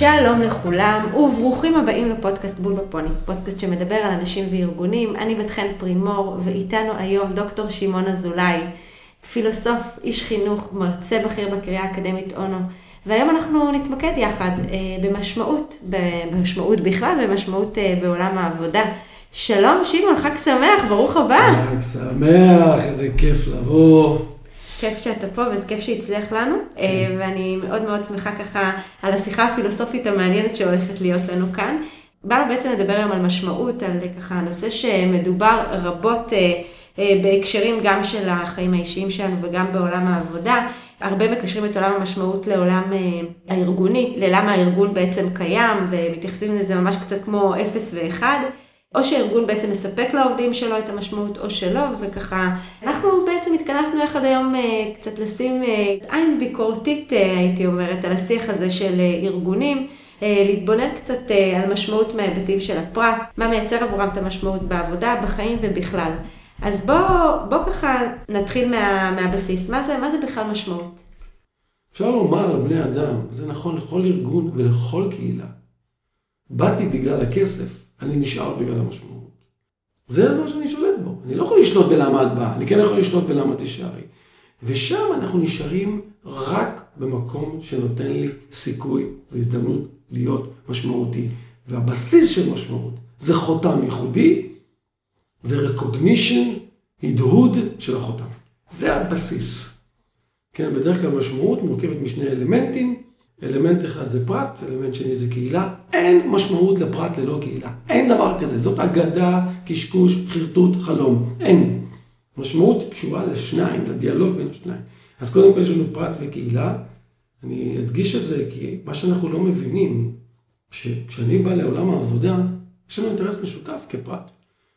שלום לכולם, וברוכים הבאים לפודקאסט בול בפוני, פודקאסט שמדבר על אנשים וארגונים. אני בת חן פרימור, ואיתנו היום דוקטור שמעון אזולאי, פילוסוף, איש חינוך, מרצה בכיר בקריאה האקדמית אונו. והיום אנחנו נתמקד יחד אה, במשמעות, במשמעות בכלל, במשמעות אה, בעולם העבודה. שלום שמעון, חג שמח, ברוך הבא. חג שמח, איזה כיף לבוא. כיף שאתה פה וזה כיף שהצליח לנו, כן. אה, ואני מאוד מאוד שמחה ככה על השיחה הפילוסופית המעניינת שהולכת להיות לנו כאן. באנו בעצם לדבר היום על משמעות, על ככה נושא שמדובר רבות אה, אה, בהקשרים גם של החיים האישיים שלנו וגם בעולם העבודה. הרבה מקשרים את עולם המשמעות לעולם הארגוני, ללמה הארגון בעצם קיים, ומתייחסים לזה ממש קצת כמו אפס ואחד. או שארגון בעצם מספק לעובדים שלו את המשמעות או שלא, וככה, אנחנו בעצם התכנסנו יחד היום אה, קצת לשים אה, עין ביקורתית, אה, הייתי אומרת, על השיח הזה של ארגונים. להתבונן קצת על משמעות מההיבטים של הפרט, מה מייצר עבורם את המשמעות בעבודה, בחיים ובכלל. אז בוא, בוא ככה נתחיל מה, מהבסיס, מה זה, מה זה בכלל משמעות? אפשר לומר על בני אדם, זה נכון לכל ארגון ולכל קהילה. באתי בגלל הכסף, אני נשאר בגלל המשמעות. זה מה שאני שולט בו. אני לא יכול לשלוט בלמה את באה, אני כן יכול לשלוט בלמה תישארי. ושם אנחנו נשארים רק במקום שנותן לי סיכוי והזדמנות להיות משמעותי. והבסיס של משמעות זה חותם ייחודי ו-recognition, הדהוד של החותם. זה הבסיס. כן, בדרך כלל משמעות מורכבת משני אלמנטים, אלמנט אחד זה פרט, אלמנט שני זה קהילה. אין משמעות לפרט ללא קהילה. אין דבר כזה. זאת אגדה, קשקוש, חרטוט, חלום. אין. משמעות קשורה לשניים, לדיאלוג בין השניים. אז קודם כל יש לנו פרט וקהילה. אני אדגיש את זה כי מה שאנחנו לא מבינים, שכשאני בא לעולם העבודה, יש לנו אינטרס משותף כפרט.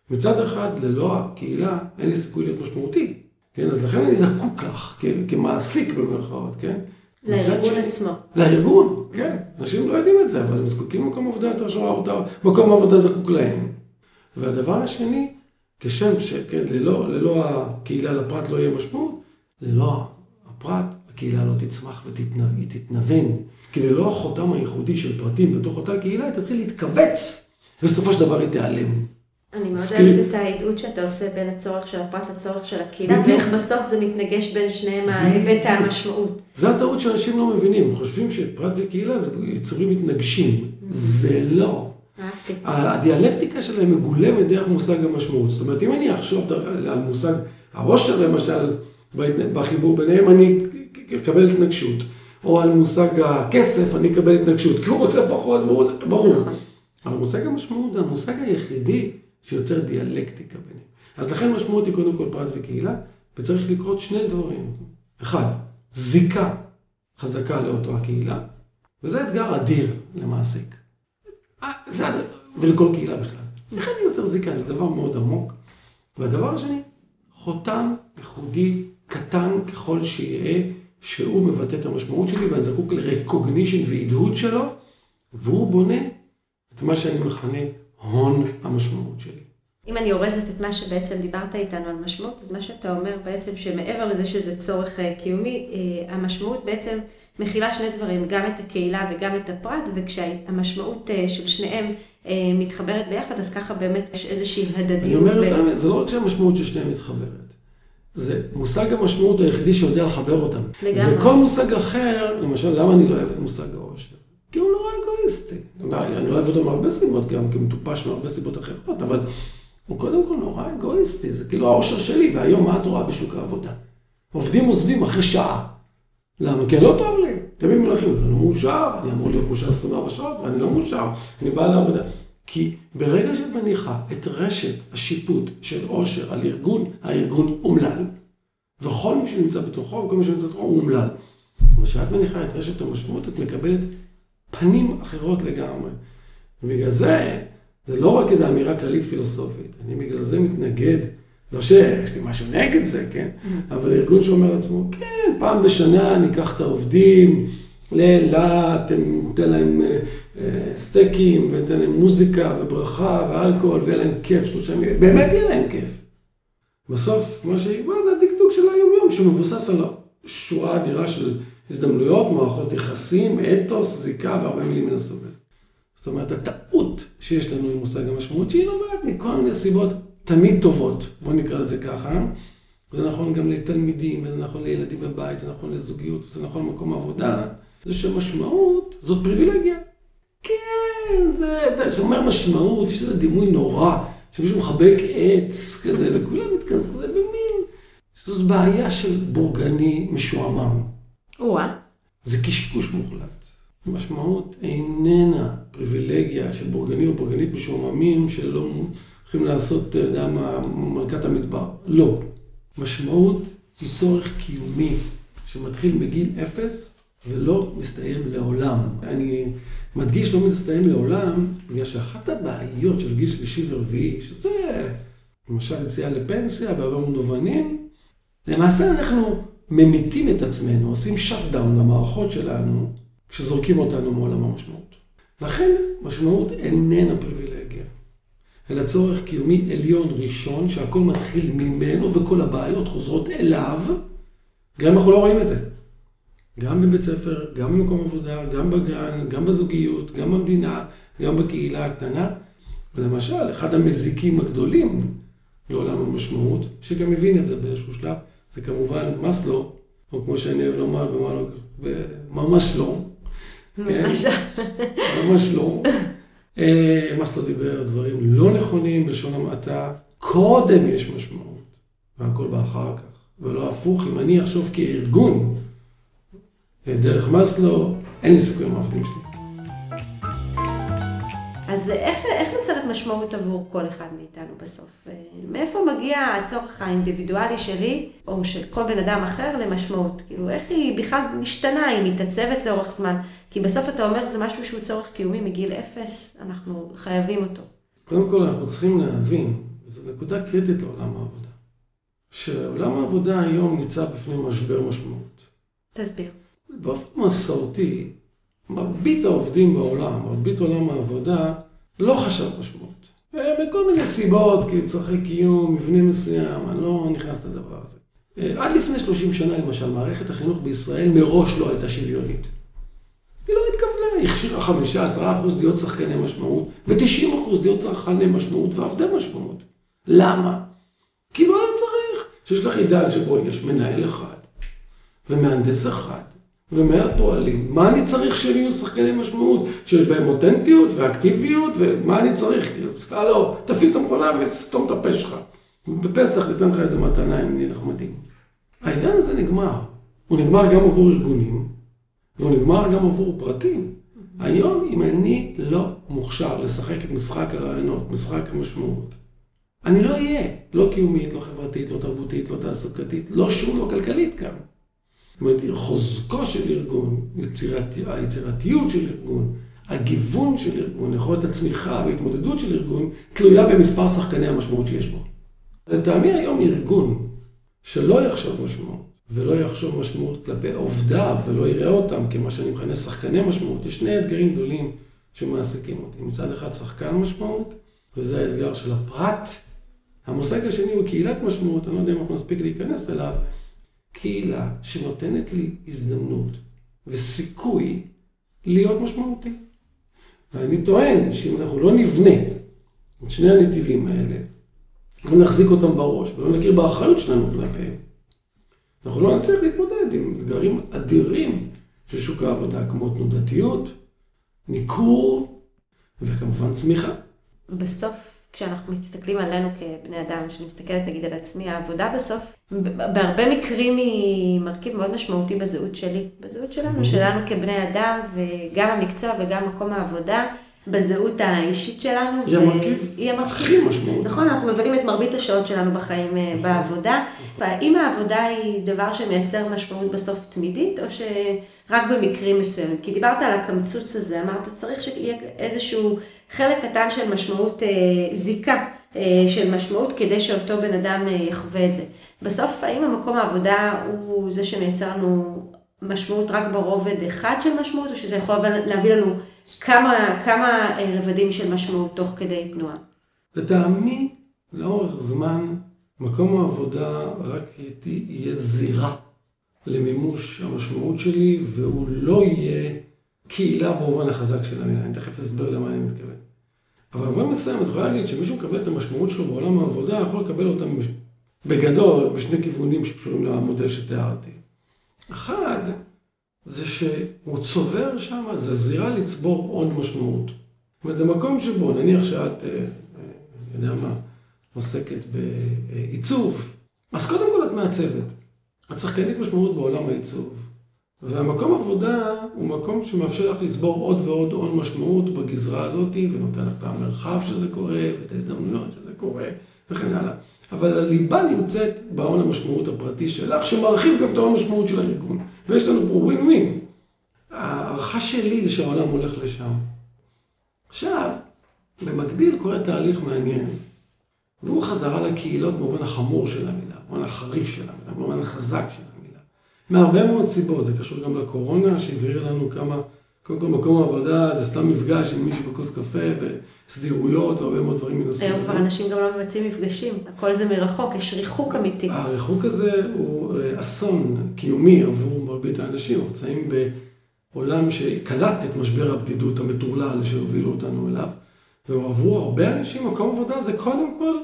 מצד אחד, ללא הקהילה, אין לי סיכוי להיות משמעותי. כן, אז לכן אני זקוק לך, כמעסיק במירכאות, כן? לארגון עצמו. לארגון, כן. אנשים לא יודעים את זה, אבל הם זקוקים למקום עבודה יותר שורה, מקום עבודה זקוק להם. והדבר השני, כשם שכן, ללא, ללא הקהילה לפרט לא יהיה משמעות, ללא הפרט, הקהילה לא תצמח והיא תתנוון. כי ללא החותם הייחודי של פרטים בתוך אותה קהילה, היא תתחיל להתכווץ, ובסופו של דבר היא תיעלם. אני מאוד אוהבת את ההידעות שאתה עושה בין הצורך של הפרט לצורך של הקהילה, ואיך בסוף זה מתנגש בין שניהם ההיבט המשמעות. זה הטעות שאנשים לא מבינים, חושבים שפרט וקהילה זה יצורים מתנגשים. זה לא. אהבתי. הדיאלקטיקה שלהם מגולמת דרך מושג המשמעות. זאת אומרת, אם אני אחשוב על מושג העושר למשל, בחיבור ביניהם, אני אקבל התנגשות. או על מושג הכסף, אני אקבל התנגשות, כי הוא רוצה פחות, ברור. נכון. אבל מושג המשמעות זה המושג היחידי שיוצר דיאלקטיקה ביניהם. אז לכן משמעות היא קודם כל פרט וקהילה, וצריך לקרות שני דברים. אחד, זיקה חזקה לאותו הקהילה, וזה אתגר אדיר למעסיק. אה, זה, ולכל קהילה בכלל. איך אני יוצר זיקה? זה דבר מאוד עמוק. והדבר השני, חותם ייחודי קטן ככל שיהיה, שהוא מבטא את המשמעות שלי, ואני זקוק לרקוגנישן והדהוד שלו, והוא בונה את מה שאני מכנה הון המשמעות שלי. אם אני אורזת את מה שבעצם דיברת איתנו על משמעות, אז מה שאתה אומר בעצם שמעבר לזה שזה צורך אה, קיומי, אה, המשמעות בעצם מכילה שני דברים, גם את הקהילה וגם את הפרט, וכשהמשמעות אה, של שניהם מתחברת ביחד, אז ככה באמת יש איזושהי הדדיות. אני אומר בין... אותם, זה לא רק שהמשמעות של שניהם מתחברת, זה מושג המשמעות היחידי שיודע לחבר אותם. לגמרי. וכל מושג אחר, למשל, למה אני לא אוהב את מושג העושר? כי הוא נורא אגואיסטי. אני לא אוהב אותו מהרבה סיבות, גם כי הוא מטופש מהרבה סיבות אחרות, אבל הוא קודם כל נורא אגואיסטי, זה כאילו העושר שלי, והיום מה את רואה בשוק העבודה? עובדים עוזבים אחרי שעה. למה? כי לא טוב לי. תמיד מלכים, אני לא מאושר, אני אמור להיות מאושר 24 שעות, ואני לא מאושר, אני בא לעבודה. כי ברגע שאת מניחה את רשת השיפוט של עושר על ארגון, הארגון אומלל. וכל מי שנמצא בתוכו וכל מי שנמצא בתוכו הוא אומלל. כשאת מניחה את רשת המשמעות, את מקבלת פנים אחרות לגמרי. ובגלל זה, זה לא רק איזו אמירה כללית פילוסופית, אני בגלל זה מתנגד, לא שיש לי משהו נגד זה, כן? Mm. אבל ארגון שאומר לעצמו, כן, פעם בשנה ניקח את העובדים לאילת, ניתן להם אה, אה, סטייקים, וניתן להם מוזיקה וברכה ואלכוהול, ויהיה להם כיף שלושה ימים, באמת יהיה להם כיף. בסוף, מה שיקבע זה הדקדוק של היום-יום, שמבוסס על שורה אדירה של הזדמנויות, מערכות יחסים, אתוס, זיקה והרבה מילים מן הסוג הזה. זאת אומרת, הטעות שיש לנו עם מושג המשמעות, שהיא נובעת מכל מיני סיבות תמיד טובות, בואו נקרא לזה ככה. זה נכון גם לתלמידים, וזה נכון לילדים בבית, זה נכון לזוגיות, וזה נכון למקום עבודה. זה שמשמעות זאת פריבילגיה. כן, זה, אתה שומר משמעות, יש איזה דימוי נורא, שמישהו מחבק עץ כזה, וכולם מתכנסים, זה במין, זאת בעיה של בורגני משועמם. או-אה. זה קשקוש מוחלט. משמעות איננה פריבילגיה של בורגני או בורגנית משועממים שלא הולכים לעשות, אתה יודע מה, מלכת המדבר. לא. משמעות היא צורך קיומי שמתחיל בגיל אפס ולא מסתיים לעולם. אני מדגיש לא מסתיים לעולם, בגלל שאחת הבעיות של גיל שלישי ורביעי, שזה למשל יציאה לפנסיה בהרבה מובנים, למעשה אנחנו ממיתים את עצמנו, עושים שאט דאון למערכות שלנו, כשזורקים אותנו מעולם המשמעות. לכן משמעות איננה פריבילגיה, אלא צורך קיומי עליון ראשון, שהכל מתחיל ממנו וכל הבעיות חוזרות אליו, גם אם אנחנו לא רואים את זה. גם בבית ספר, גם במקום עבודה, גם בגן, גם בזוגיות, גם במדינה, גם בקהילה הקטנה. ולמשל, אחד המזיקים הגדולים לעולם המשמעות, שגם מבין את זה באיזשהו שלב, זה כמובן מסלו, או כמו שאני אוהב לומר, ממש לא. ממש לא. ממש לא. אה, מסלו דיבר דברים לא נכונים בלשון המעטה. קודם יש משמעות, והכל בא אחר כך. ולא הפוך, אם אני אחשוב כארגון, דרך מאסלו, אין לי סיכוי עם העובדים שלי. אז איך, איך נוצרת משמעות עבור כל אחד מאיתנו בסוף? מאיפה מגיע הצורך האינדיבידואלי שלי, או של כל בן אדם אחר, למשמעות? כאילו, איך היא בכלל משתנה, היא מתעצבת לאורך זמן? כי בסוף אתה אומר, זה משהו שהוא צורך קיומי מגיל אפס, אנחנו חייבים אותו. קודם כל, אנחנו צריכים להבין, זו נקודה קריטית לעולם העבודה, שעולם העבודה היום ניצב בפני משבר משמעות. תסביר. באופן מסורתי, מרבית העובדים בעולם, מרבית עולם העבודה, לא חשב משמעות. מכל מיני סיבות, כי קיום, מבנה מסוים, אני לא נכנס לדבר הזה. עד לפני 30 שנה, למשל, מערכת החינוך בישראל מראש לא הייתה שוויונית. היא לא התכוונה, היא הכשירה 15% להיות שחקני משמעות, ו-90% להיות צרכני משמעות ועבדי משמעות. למה? כי לא היה צריך שיש לך עידן שבו יש מנהל אחד, ומהנדס אחד, ומאה פועלים. מה אני צריך שהם יהיו שחקני משמעות? שיש בהם אותנטיות ואקטיביות, ומה אני צריך? הלו, תפעיל את המכונה וסתום את הפה שלך. בפסח ניתן לך איזה מתנה אם נהיה נחמדים. העידן הזה נגמר. הוא נגמר גם עבור ארגונים, והוא נגמר גם עבור פרטים. היום, אם אני לא מוכשר לשחק את משחק הרעיונות, משחק המשמעות, אני לא אהיה, לא קיומית, לא חברתית, לא תרבותית, לא תעסוקתית, לא שום, לא כלכלית כאן. זאת אומרת, חוזקו של ארגון, יצירת, היצירתיות של ארגון, הגיוון של ארגון, יכולת הצמיחה וההתמודדות של ארגון, תלויה במספר שחקני המשמעות שיש בו. לטעמי היום ארגון שלא יחשוב משמעות, ולא יחשוב משמעות כלפי עובדיו, ולא יראה אותם כמה שאני מכנה שחקני משמעות, יש שני אתגרים גדולים שמעסיקים אותי. מצד אחד שחקן משמעות, וזה האתגר של הפרט. המושג השני הוא קהילת משמעות, אני לא יודע אם אנחנו נספיק להיכנס אליו, קהילה שנותנת לי הזדמנות וסיכוי להיות משמעותי. ואני טוען שאם אנחנו לא נבנה את שני הנתיבים האלה, לא נחזיק אותם בראש ולא נכיר באחריות שלנו כלפיהם, אנחנו לא נצליח להתמודד עם אתגרים אדירים של שוק העבודה, כמו תנודתיות, ניכור וכמובן צמיחה. בסוף כשאנחנו מסתכלים עלינו כבני אדם, כשאני מסתכלת נגיד על עצמי, העבודה בסוף, בהרבה מקרים היא מרכיב מאוד משמעותי בזהות שלי, בזהות שלנו. שלנו כבני אדם, וגם המקצוע וגם מקום העבודה. בזהות האישית שלנו. היא המרכיב הכי משמעותי. נכון, אנחנו מבלים את מרבית השעות שלנו בחיים אה, בעבודה. האם העבודה היא דבר שמייצר משמעות בסוף תמידית, או שרק במקרים מסוימים? כי דיברת על הקמצוץ הזה, אמרת, צריך שיהיה איזשהו חלק קטן של משמעות, אה, זיקה אה, של משמעות, כדי שאותו בן אדם יחווה את זה. בסוף, האם המקום העבודה הוא זה שמייצר לנו משמעות רק ברובד אחד של משמעות, או שזה יכול להביא לנו כמה, כמה אה, רבדים של משמעות תוך כדי תנועה? לטעמי, לאורך זמן, מקום העבודה רק יהיה זירה למימוש המשמעות שלי, והוא לא יהיה קהילה במובן החזק של המילה. אני תכף אסבר למה אני מתכוון. אבל במובן מסוים, את יכולה להגיד שמישהו מקבל את המשמעות שלו בעולם העבודה, יכול לקבל אותה בגדול בשני כיוונים שקשורים למודל שתיארתי. אחד, זה שהוא צובר שם, זה זירה לצבור הון משמעות. זאת אומרת, זה מקום שבו, נניח שאת, אה, אה, אני יודע מה, עוסקת בעיצוב, אז קודם כל את מעצבת. את שחקנית משמעות בעולם העיצוב. והמקום עבודה הוא מקום שמאפשר לך לצבור עוד ועוד הון משמעות בגזרה הזאת, ונותן לך את המרחב שזה קורה, ואת ההזדמנויות שזה קורה, וכן הלאה. אבל הליבה נמצאת בהון המשמעות הפרטי שלך, שמרחיב גם את ההון המשמעות של הארגון. ויש לנו פה ווין ווין. ההערכה שלי זה שהעולם הולך לשם. עכשיו, במקביל קורה תהליך מעניין, והוא חזרה לקהילות במובן החמור של המילה, במובן החריף של המילה, במובן החזק של המילה. מהרבה מאוד סיבות, זה קשור גם לקורונה, שהבהיר לנו כמה, קודם כל מקום העבודה זה סתם מפגש עם מישהו בכוס קפה וסדירויות והרבה מאוד דברים מן הסוג היום כבר אנשים גם לא מבצעים מפגשים, הכל זה מרחוק, יש ריחוק אמיתי. הריחוק הזה הוא אה, אסון קיומי עבור מרבית האנשים, נמצאים בעולם שקלט את משבר הבדידות המטורלל שהובילו אותנו אליו. ועבור הרבה אנשים מקום עבודה זה קודם כל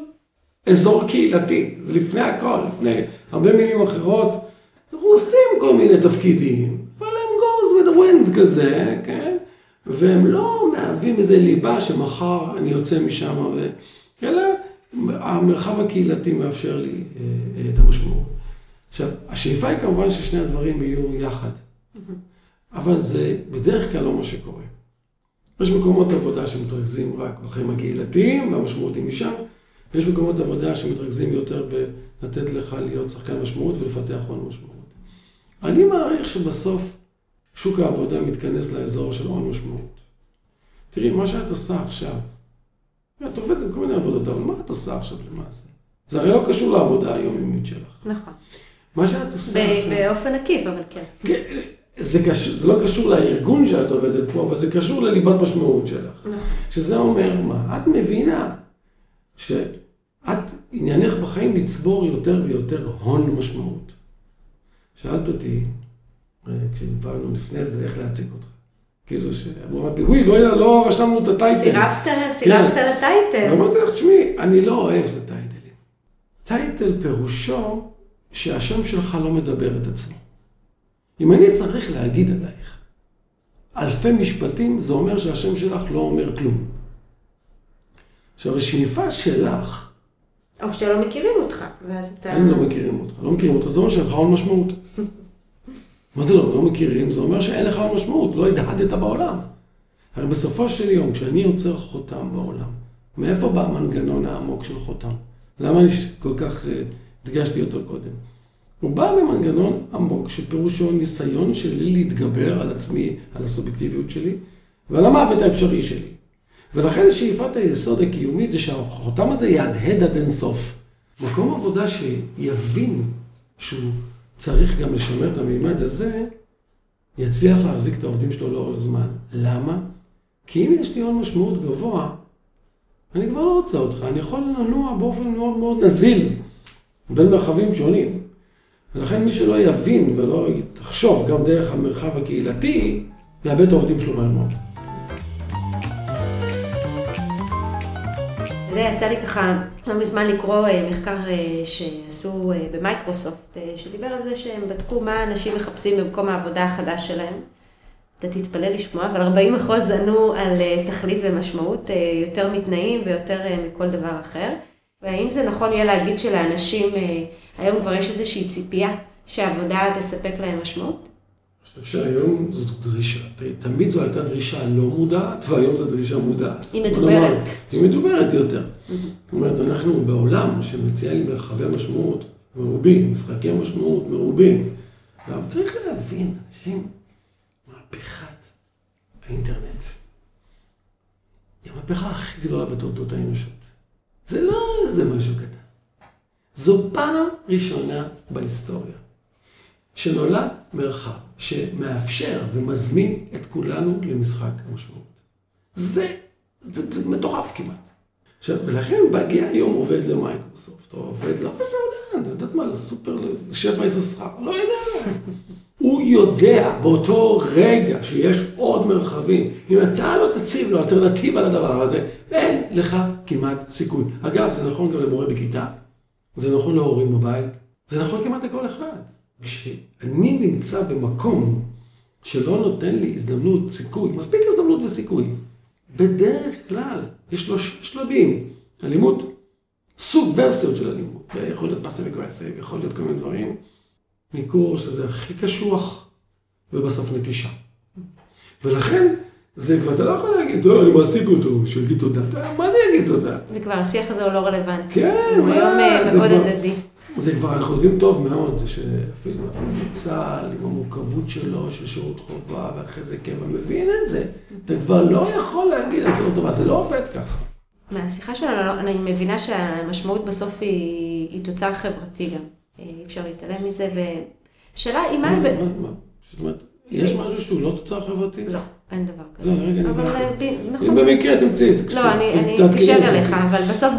אזור קהילתי, זה לפני הכל, לפני הרבה מילים אחרות. עושים כל מיני תפקידים, אבל הם goes with the wind כזה, כן? והם לא מהווים איזה ליבה שמחר אני יוצא משם, ו... אלא המרחב הקהילתי מאפשר לי אה, אה, את המשמעות. עכשיו, השאיפה היא כמובן ששני הדברים יהיו יחד, אבל זה בדרך כלל לא מה שקורה. יש מקומות עבודה שמתרכזים רק בחיים הקהילתיים, והמשמעות היא משם, ויש מקומות עבודה שמתרכזים יותר בלתת לך להיות שחקן משמעות ולפתח הון משמעות. אני מעריך שבסוף שוק העבודה מתכנס לאזור של הון משמעות. תראי, מה שאת עושה עכשיו, את עובדת בכל מיני עבודות, אבל מה את עושה עכשיו למעשה? זה הרי לא קשור לעבודה היומיומית שלך. נכון. מה שאת עושה עכשיו... באופן עקיף, אבל כן. כן זה, קשור, זה לא קשור לארגון שאת עובדת פה, אבל זה קשור לליבת משמעות שלך. נכון. שזה אומר מה? את מבינה שאת, עניינך בחיים לצבור יותר ויותר הון משמעות. שאלת אותי, אה, כשדיברנו לפני זה, איך להציג אותך. כאילו, שאמרו, אמרתי, וואי, לא, לא רשמנו את הטייטל. סירבת, סירבת כן. לטייטל. אמרתי לך, תשמעי, אני לא אוהב את הטייטלים. טייטל פירושו שהשם שלך לא מדבר את עצמו. אם אני צריך להגיד עלייך אלפי משפטים, זה אומר שהשם שלך לא אומר כלום. עכשיו, השאיפה שלך... או שלא מכירים אותך, ואז אתה... הם לא מכירים אותך. לא מכירים אותך, זה אומר שאין לך הון משמעות. מה זה לא? לא מכירים, זה אומר שאין לך הון משמעות, לא הדהדת בעולם. הרי בסופו של יום, כשאני יוצר חותם בעולם, מאיפה בא המנגנון העמוק של חותם? למה אני כל כך אה, הדגשתי אותו קודם? הוא בא ממנגנון עמוק שפירושו ניסיון שלי להתגבר על עצמי, על הסובייקטיביות שלי ועל המוות האפשרי שלי. ולכן שאיפת היסוד הקיומית זה שהחותם הזה יהדהד עד אינסוף. מקום עבודה שיבין שהוא צריך גם לשמר את המימד הזה, יצליח להחזיק את העובדים שלו לאורך זמן. למה? כי אם יש לי הון משמעות גבוה, אני כבר לא רוצה אותך, אני יכול לנוע באופן מאוד מאוד נזיל בין מרחבים שונים. ולכן מי שלא יבין ולא יחשוב גם דרך המרחב הקהילתי, יאבד את העובדים שלו מהר מאוד. זה יצא לי ככה לא מזמן לקרוא אה, מחקר אה, שעשו אה, במייקרוסופט, שדיבר על זה שהם בדקו מה אנשים מחפשים במקום העבודה החדש שלהם. אתה תתפלא לשמוע, אבל 40 אחוז ענו על תכלית ומשמעות יותר מתנאים ויותר מכל דבר אחר. והאם זה נכון יהיה להגיד שלאנשים היום כבר יש איזושהי ציפייה שהעבודה תספק להם משמעות? חושב שהיום זאת דרישה, תמיד זו הייתה דרישה לא מודעת, והיום זו דרישה מודעת. היא מדוברת. היא מדוברת יותר. זאת אומרת, אנחנו בעולם שמציע לי מרחבי משמעות מרובים, משחקי משמעות מרובים. אבל צריך להבין, אנשים, מהפכת האינטרנט היא המהפכה הכי גדולה בתולדות האנושות. זה לא איזה משהו קטן. זו פעם ראשונה בהיסטוריה שנולד מרחב שמאפשר ומזמין את כולנו למשחק המשמעות. זה, זה, זה מטורף כמעט. עכשיו, ולכן מגיע היום עובד למייקרוסופט, או עובד לא חשוב לאן, אני יודעת מה, לסופר, לשפע יששכר, לא יודע. הוא יודע באותו רגע שיש עוד מרחבים. אם אתה לא תציב לו אלטרנטיבה לדבר הזה, אין לך כמעט סיכוי. אגב, זה נכון גם למורה בכיתה, זה נכון להורים בבית, זה נכון כמעט לכל אחד. כשאני נמצא במקום שלא נותן לי הזדמנות, סיכוי, מספיק הזדמנות וסיכוי, בדרך כלל יש שלושה שלבים. אלימות, סוג ורסיות של אלימות. זה יכול להיות פאסיב אגרסיב, יכול להיות כל מיני דברים. ניכור שזה הכי קשוח, ובסוף נטישה. ולכן, זה כבר, אתה לא יכול להגיד, טוב, אני מעסיק אותו, שיגיד תודה. מה זה יגיד תודה? זה כבר, השיח הזה הוא לא רלוונטי. כן, מה? הוא היום מאוד הדדי. זה כבר, אנחנו יודעים טוב מאוד, שאפילו צה"ל, עם המורכבות שלו, של שירות חובה, ואחרי זה קבע, מבין את זה. אתה כבר לא יכול להגיד, זה לא טובה, זה לא עובד ככה. מהשיחה שלנו, אני מבינה שהמשמעות בסוף היא, היא תוצר חברתי גם. אי אפשר להתעלם מזה, ושאלה היא מה... זאת אומרת, יש משהו שהוא לא תוצר חברתי? לא, אין דבר כזה. זהו, רגע אבל נבדוק. נכון. אם במקרה תמצאי, לא, אני אתקשר אליך, אבל בסוף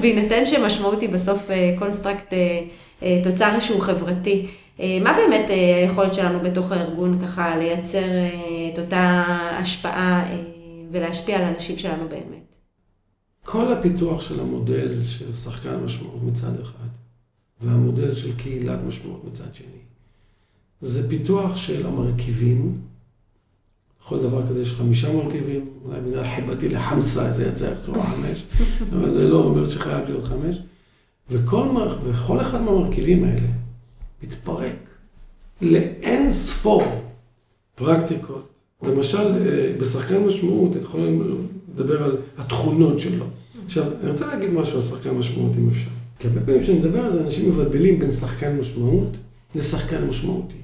בהינתן שמשמעות היא בסוף construct, תוצר שהוא חברתי, מה באמת היכולת שלנו בתוך הארגון ככה לייצר את אותה השפעה ולהשפיע על האנשים שלנו באמת? כל הפיתוח של המודל של שחקן משמעות מצד אחד, והמודל של קהילת משמעות מצד שני, זה פיתוח של המרכיבים. בכל דבר כזה יש חמישה מרכיבים, אולי בגלל חיבתי לחמסה זה יצא איכשהו חמש, אבל זה לא אומר שחייב להיות חמש. וכל, וכל אחד מהמרכיבים האלה מתפרק לאין ספור פרקטיקות. למשל, בשחקן משמעות, אתה יכול לדבר על התכונות שלו. עכשיו, אני רוצה להגיד משהו על שחקן משמעות, אם אפשר. כי הרבה פעמים כשאני מדבר על זה, אנשים מבלבלים בין שחקן משמעות לשחקן משמעותי.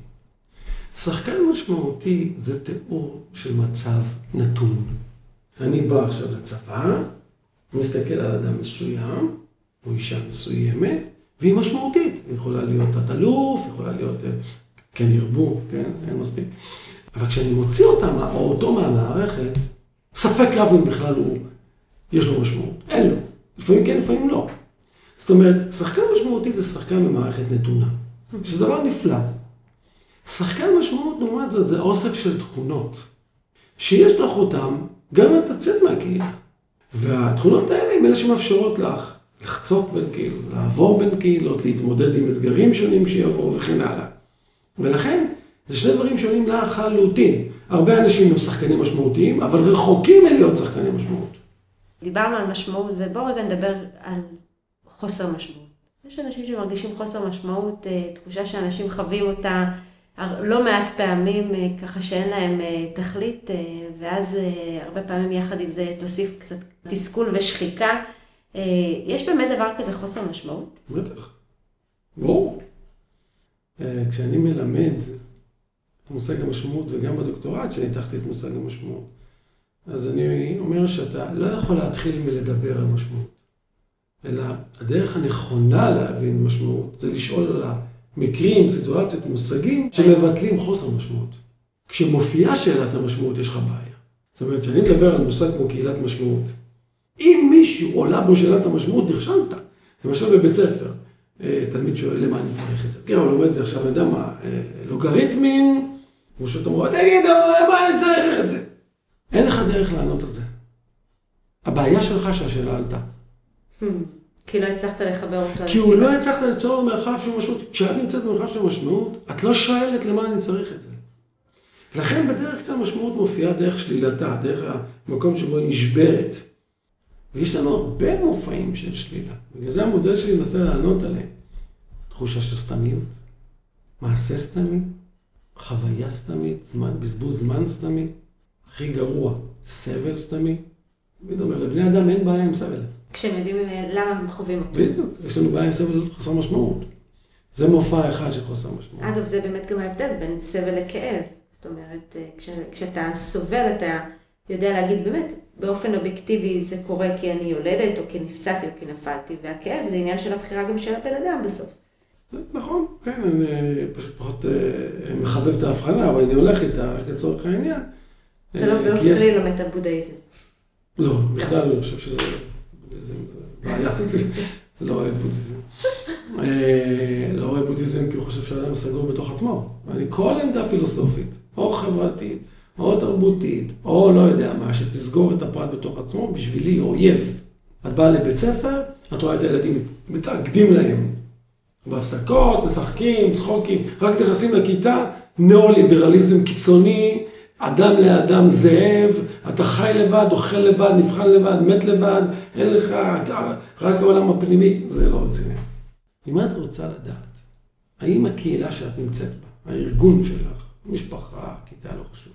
שחקן משמעותי זה תיאור של מצב נתון. אני בא עכשיו לצבא, מסתכל על אדם מסוים, או אישה מסוימת, והיא משמעותית. היא יכולה להיות תת-אלוף, יכולה להיות, כן ירבו, כן, אין מספיק. אבל כשאני מוציא אותם, או אותו מהמערכת, ספק רב אם בכלל הוא, יש לו משמעות. אין לו. לפעמים כן, לפעמים לא. זאת אומרת, שחקן משמעותי זה שחקן במערכת נתונה, שזה דבר נפלא. שחקן משמעות, לעומת זאת, זה אוסף של תכונות, שיש לך אותן גם אם את תצאת מהקהילה. והתכונות האלה הן אלה שמאפשרות לך לחצות בין קהילות, לעבור בין קהילות, להתמודד עם אתגרים שונים שיבואו וכן הלאה. ולכן, זה שני דברים שונים לחלוטין. הרבה אנשים הם שחקנים משמעותיים, אבל רחוקים מלהיות שחקני משמעות. דיברנו על משמעות, ובואו רגע נדבר על חוסר משמעות. יש אנשים שמרגישים חוסר משמעות, תחושה שאנשים חווים אותה לא מעט פעמים, ככה שאין להם תכלית, ואז הרבה פעמים יחד עם זה תוסיף קצת תסכול ושחיקה. יש באמת דבר כזה חוסר משמעות? בטח. ברור. כשאני מלמד מושג המשמעות, וגם בדוקטורט שניתחתי את מושג המשמעות, אז אני אומר שאתה לא יכול להתחיל מלדבר על משמעות, אלא הדרך הנכונה להבין משמעות זה לשאול על המקרים, סיטואציות, מושגים שמבטלים חוסר משמעות. כשמופיעה שאלת המשמעות יש לך בעיה. זאת אומרת, כשאני מדבר על מושג כמו קהילת משמעות, אם מישהו עולה בו שאלת המשמעות, נכשלת. למשל בבית ספר, תלמיד שואל למה אני צריך את זה. כן, הוא לומד עכשיו, אני יודע מה, לוגריתמים, כמו שאתה אומר, תגיד, מה אני צריך את זה? אין לך דרך לענות על זה. הבעיה שלך שהשאלה עלתה. כי לא הצלחת לחבר אותו כי הוא לא הצלחת ליצור מרחב של משמעות. כשאת נמצאת במרחב של משמעות, את לא שואלת למה אני צריך את זה. לכן בדרך כלל משמעות מופיעה דרך שלילתה, דרך המקום שבו היא נשברת. ויש לנו הרבה מופעים של שלילה. בגלל זה המודל שלי מנסה לענות עליהם. תחושה של סתמיות, מעשה סתמי, חוויה סתמית, זמן, בזבוז זמן סתמי, הכי גרוע, סבל סתמי. תמיד אומר, לבני אדם אין בעיה עם סבל. כשהם יודעים למה הם חווים אותו. בדיוק, יש לנו בעיה עם סבל חסר משמעות. זה מופע אחד של חסר משמעות. אגב, זה באמת גם ההבדל בין סבל לכאב. זאת אומרת, כש, כשאתה סובל, אתה יודע להגיד באמת, באופן אובייקטיבי זה קורה כי אני יולדת, או כי נפצעתי, או כי נפלתי, והכאב זה עניין של הבחירה גם של הבן אדם בסוף. נכון, כן, אני פשוט פחות מחבב את ההבחנה, אבל אני הולך איתה רק לצורך העניין. אתה לא באופן כללי לומד את הבודהיזם. לא, בכלל אני חושב שזה בודהיזם בעיה. לא אוהב בודהיזם. לא רואה בודהיזם כי הוא חושב שאדם סגור בתוך עצמו. ואני כל עמדה פילוסופית, או חברתית, או תרבותית, או לא יודע מה, שתסגור את הפרט בתוך עצמו, בשבילי אויב. את באה לבית ספר, את רואה את הילדים מתאגדים להם. בהפסקות, משחקים, צחוקים, רק נכנסים לכיתה, ניאו-ליברליזם קיצוני, אדם לאדם זאב, אתה חי לבד, אוכל לבד, נבחן לבד, מת לבד, אין לך, רק העולם הפנימי, זה לא רציני. אם את רוצה לדעת, האם הקהילה שאת נמצאת בה, הארגון שלך, משפחה, כיתה, לא חשוב,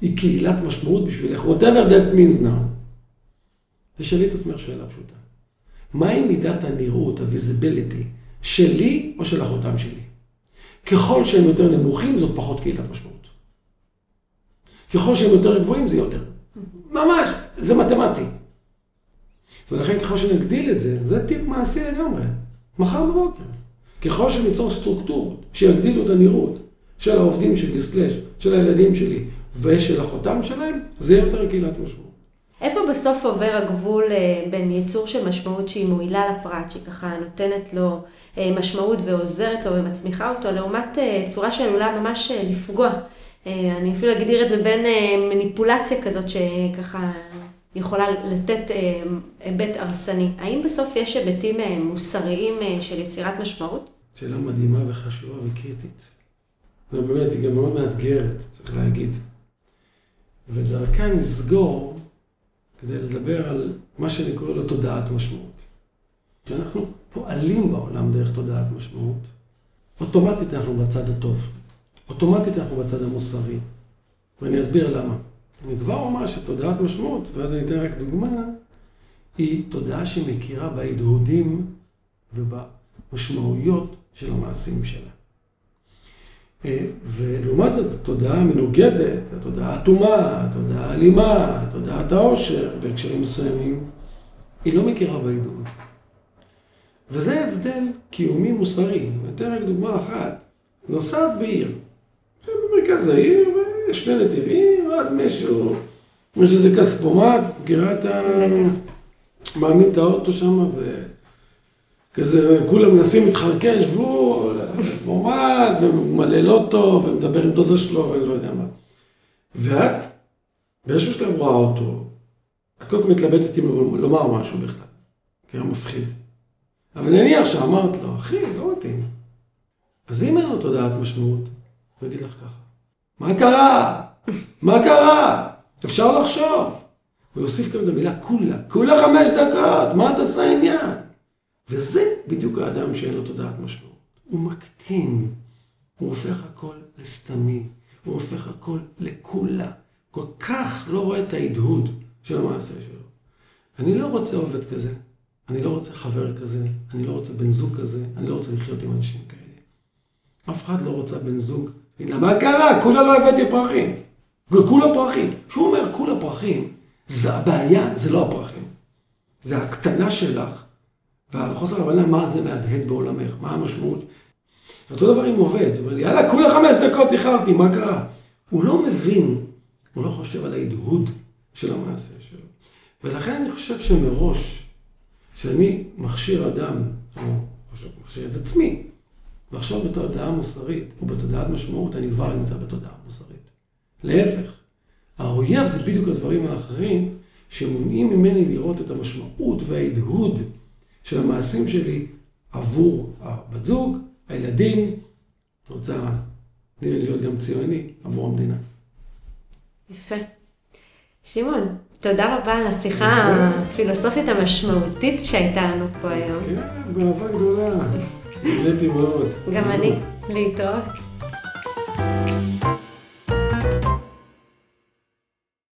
היא קהילת משמעות בשבילך, whatever that means now, תשאלי את עצמך שאלה פשוטה. מהי מידת הנראות, ה-visibility, שלי או של אחותם שלי? ככל שהם יותר נמוכים, זאת פחות קהילת משמעות. ככל שהם יותר גבוהים, זה יותר. ממש, זה מתמטי. ולכן ככל שנגדיל את זה, זה טיפ מעשי לגמרי. מחר בבוקר. ככל שניצור סטרוקטורות שיגדילו את הנראות של העובדים שלי, סלאש, של הילדים שלי ושל אחותם שלהם, זה יהיה יותר קהילת משמעות. איפה בסוף עובר הגבול אה, בין יצור של משמעות שהיא מועילה לפרט, שהיא ככה נותנת לו אה, משמעות ועוזרת לו ומצמיחה אותו, לעומת אה, צורה שעלולה ממש לפגוע. אני אפילו אגדיר את זה בין מניפולציה כזאת שככה יכולה לתת היבט הרסני. האם בסוף יש היבטים מוסריים של יצירת משמעות? שאלה מדהימה וחשובה וקריטית. ובאמת, היא גם מאוד מאתגרת, צריך להגיד. ודרכה נסגור כדי לדבר על מה שאני קורא לו תודעת משמעות. כשאנחנו פועלים בעולם דרך תודעת משמעות, אוטומטית אנחנו בצד הטוב. אוטומטית אנחנו בצד המוסרי. ואני אסביר למה. אני כבר אומר שתודעת משמעות, ואז אני אתן רק דוגמה, היא תודעה שמכירה בהדהודים ובמשמעויות של המעשים שלה. אה, ולעומת זאת, התודעה המנוגדת, התודעה האטומה, התודעה האלימה, תודעת העושר, בהקשרים מסוימים, היא לא מכירה בעידוד. וזה הבדל קיומי מוסרי. אני אתן רק דוגמה אחת. נוסעת בעיר, במרכז העיר, ויש שני נתיבים, ואז מישהו, יש איזה כספומט, מכירה את ה... מעמיד את האוטו שם, וכזה, כולם מנסים להתחרקש, והוא מועמד, ומלא לא טוב, ומדבר עם דודה שלו, ואני לא יודע מה. ואת, באיזשהו שלב רואה אותו, את קודם כל מתלבטת אם לומר משהו בכלל, כי היה מפחיד. אבל נניח שאמרת לו, אחי, לא מתאים. אז אם אין לו תודעת משמעות, הוא יגיד לך ככה, מה קרה? מה קרה? אפשר לחשוב. הוא יוסיף גם את המילה כולה, כולה חמש דקות, מה אתה עושה עניין? וזה בדיוק האדם שאין לו תודעת משמעות. הוא מקטין, הוא הופך הכל לסתמי, הוא הופך הכל לקולה. כל כך לא רואה את ההדהוד של המעשה שלו. אני לא רוצה עובד כזה, אני לא רוצה חבר כזה, אני לא רוצה בן זוג כזה, אני לא רוצה לחיות עם אנשים כאלה. אף אחד לא רוצה בן זוג. מה קרה? כולה לא הבאתי פרחים. כולה פרחים. כשהוא אומר כולה פרחים, זה הבעיה, זה לא הפרחים. זה הקטנה שלך, וחוסר הבנה מה זה מהדהד בעולמך, מה המשמעות אותו דבר עם עובד, הוא אומר לי, יאללה, כולה חמש דקות איחרתי, מה קרה? הוא לא מבין, הוא לא חושב על ההדהוד של המעשה שלו. ולכן אני חושב שמראש, כשאני מכשיר אדם, או מכשיר את עצמי, לחשוב בתודעה מוסרית, או בתודעת משמעות, אני כבר נמצא בתודעה מוסרית. להפך, האויב זה בדיוק הדברים האחרים שמונעים ממני לראות את המשמעות וההדהוד של המעשים שלי עבור הבת זוג, הילדים, את רוצה להיות גם ציוני עבור המדינה. יפה. שמעון, תודה רבה על השיחה הפילוסופית המשמעותית שהייתה לנו פה היום. כן, גאווה גדולה. נהניתי מאוד. גם אני. להתראות.